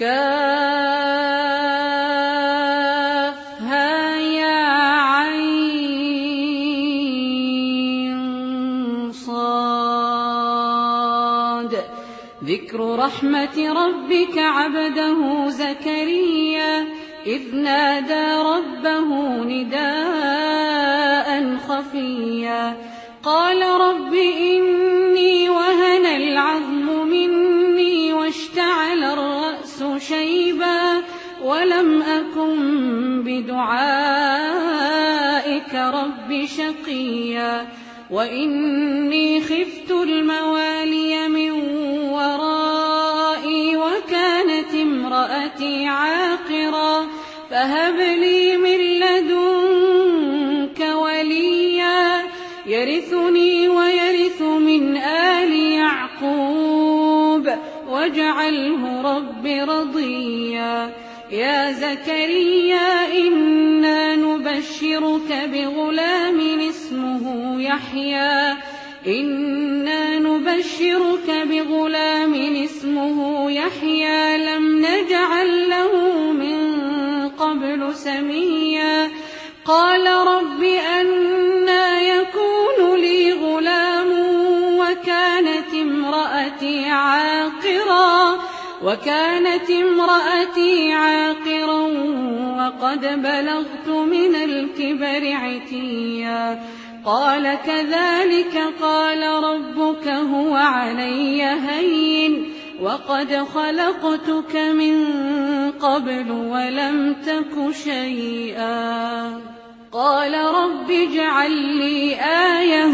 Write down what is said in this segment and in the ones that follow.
كافها يا عين صاد. ذكر رحمة ربك عبده زكريا إذ نادى ربه نداء خفيا. ولم أكن بدعائك رب شقيا وإني خفت الموالي من ورائي وكانت امرأتي عاقرا فهب لي من لدنك وليا يرثني ويرث من آل يعقوب واجعله رب رضيا يا زكريا إنا نبشرك بغلام اسمه يحيى. إنا نبشرك بغلام اسمه يحيى. لم نجعل له من قبل سميا. قال رب أنا يكون لي غلام وكانت امرأتي عاقرا وكانت امرأتي عاقرا وقد بلغت من الكبر عتيا. قال كذلك قال ربك هو علي هين وقد خلقتك من قبل ولم تك شيئا. قال رب اجعل لي آية.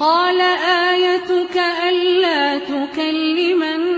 قال آيتك ألا تكلم الناس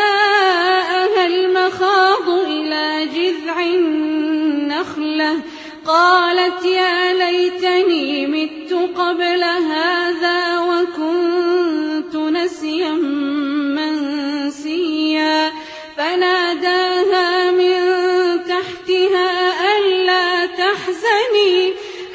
قالت يا ليتني مت قبل هذا.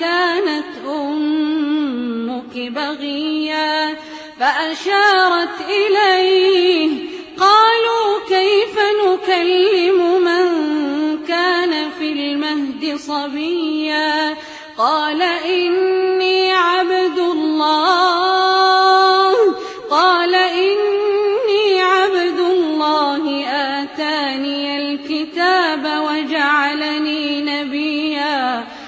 كانت أمك بغيا فأشارت إليه. قالوا كيف نكلم من كان في المهد صبيا؟ قال إني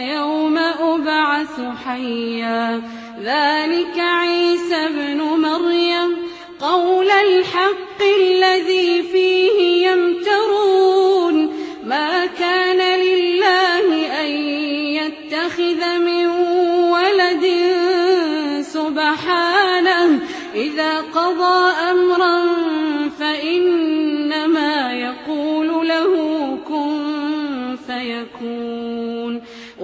ويوم أبعث حيا. ذلك عيسى ابن مريم. قول الحق الذي فيه يمترون. ما كان لله أن يتخذ من ولد سبحانه. إذا قضى أمرا فإنما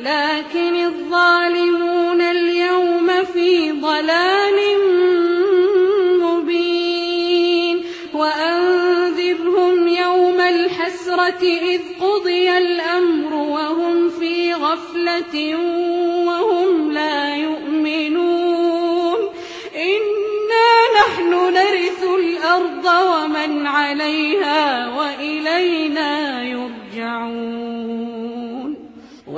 لكن الظالمون اليوم في ضلال مبين. وأنذرهم يوم الحسرة إذ قضي الأمر وهم في غفلة وهم لا يؤمنون. إنا نحن نرث الأرض ومن عليها وإلينا يرجعون.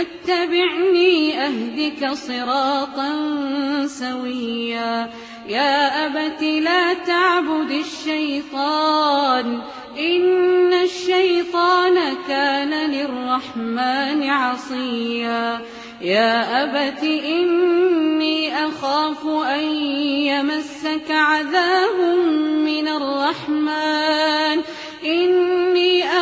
فاتبعني أهدك صراطا سويا. يا أبت لا تعبد الشيطان إن الشيطان كان للرحمن عصيا. يا أبت إني أخاف أن يمسك عذاب من الرحمن. إني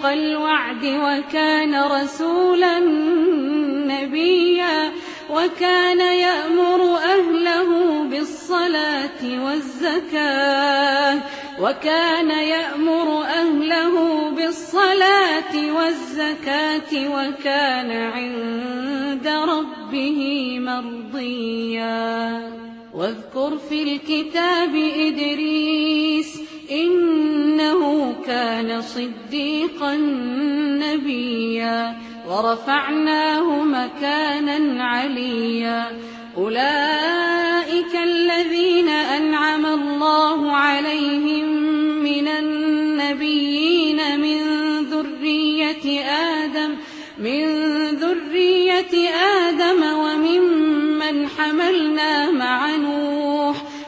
صادق الوعد وكان رسولا نبيا وكان يأمر أهله بالصلاة والزكاة وكان يأمر أهله بالصلاة والزكاة وكان عند ربه مرضيا. واذكر في الكتاب إدريس صديقا نبيا ورفعناه مكانا عليا. أولئك الذين أنعم الله عليهم من النبيين من ذرية آدم من ذرية آدم وممن حملنا مع نوح.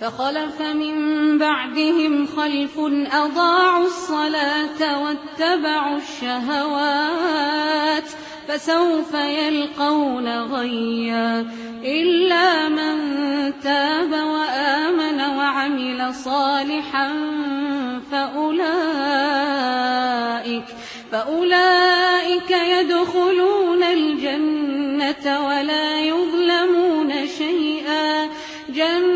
فخلف من بعدهم خلف أضاعوا الصلاة واتبعوا الشهوات فسوف يلقون غيا إلا من تاب وآمن وعمل صالحا فأولئك فأولئك يدخلون الجنة ولا يظلمون شيئا. جنات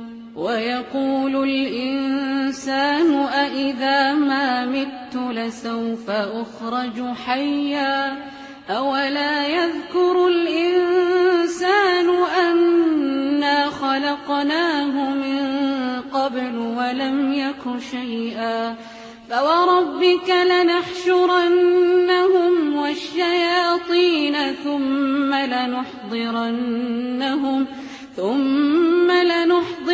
ويقول الإنسان أإذا ما مت لسوف أخرج حيا أولا يذكر الإنسان أنا خلقناه من قبل ولم يك شيئا فوربك لنحشرنهم والشياطين ثم لنحضرنهم ثم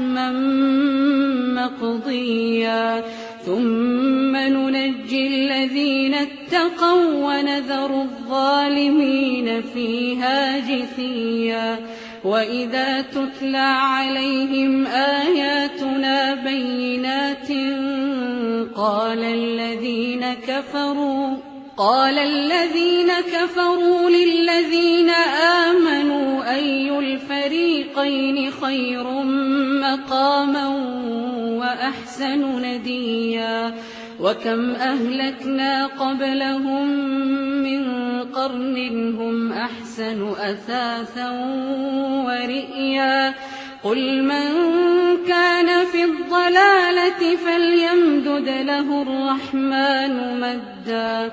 حتما مقضيا. ثم ننجي الذين اتقوا ونذر الظالمين فيها جثيا. وإذا تتلى عليهم آياتنا بينات قال الذين كفروا قال الذين كفروا للذين آمنوا أي الفريقين خير مقاما وأحسن نديا؟ وكم أهلكنا قبلهم من قرن هم أحسن أثاثا ورئيا؟ قل من كان في الضلالة فليمدد له الرحمن مدا.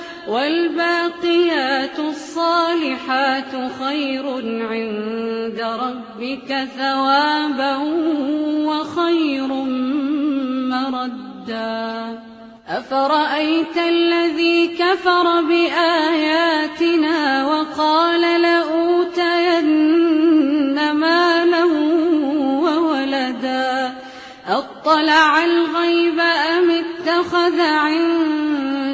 والباقيات الصالحات خير عند ربك ثوابا وخير مردا. أفرأيت الذي كفر بآياتنا وقال لأوتين مالا وولدا؟ أطلع الغيب أم اتخذ عند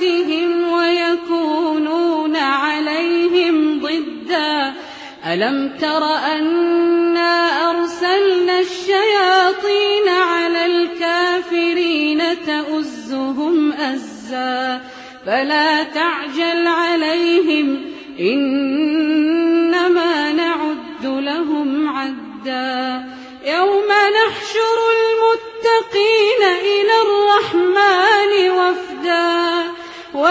بعبادتهم ويكونون عليهم ضدا. ألم تر أنا أرسلنا الشياطين على الكافرين تؤزهم أزا؟ فلا تعجل عليهم إنما نعد لهم عدا. يوم نحشر المتقين إلى الرحمن وفدا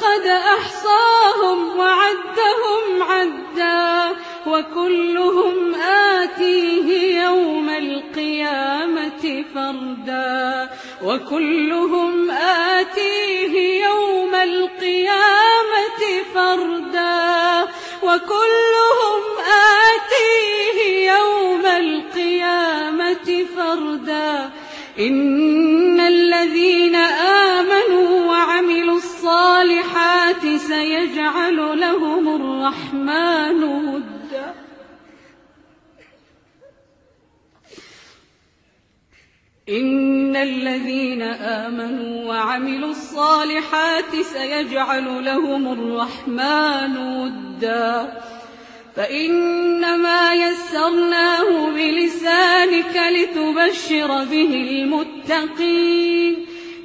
لقد أحصاهم وعدهم عدا وكلهم آتيه يوم القيامة فردا وكلهم آتيه يوم القيامة فردا وكلهم آتيه يوم القيامة فردا إن الذين آمنوا وعملوا الصالحات سيجعل لهم الرحمن ودا. إن الذين آمنوا وعملوا الصالحات سيجعل لهم الرحمن ودا. فإنما يسرناه بلسانك لتبشر به المتقين.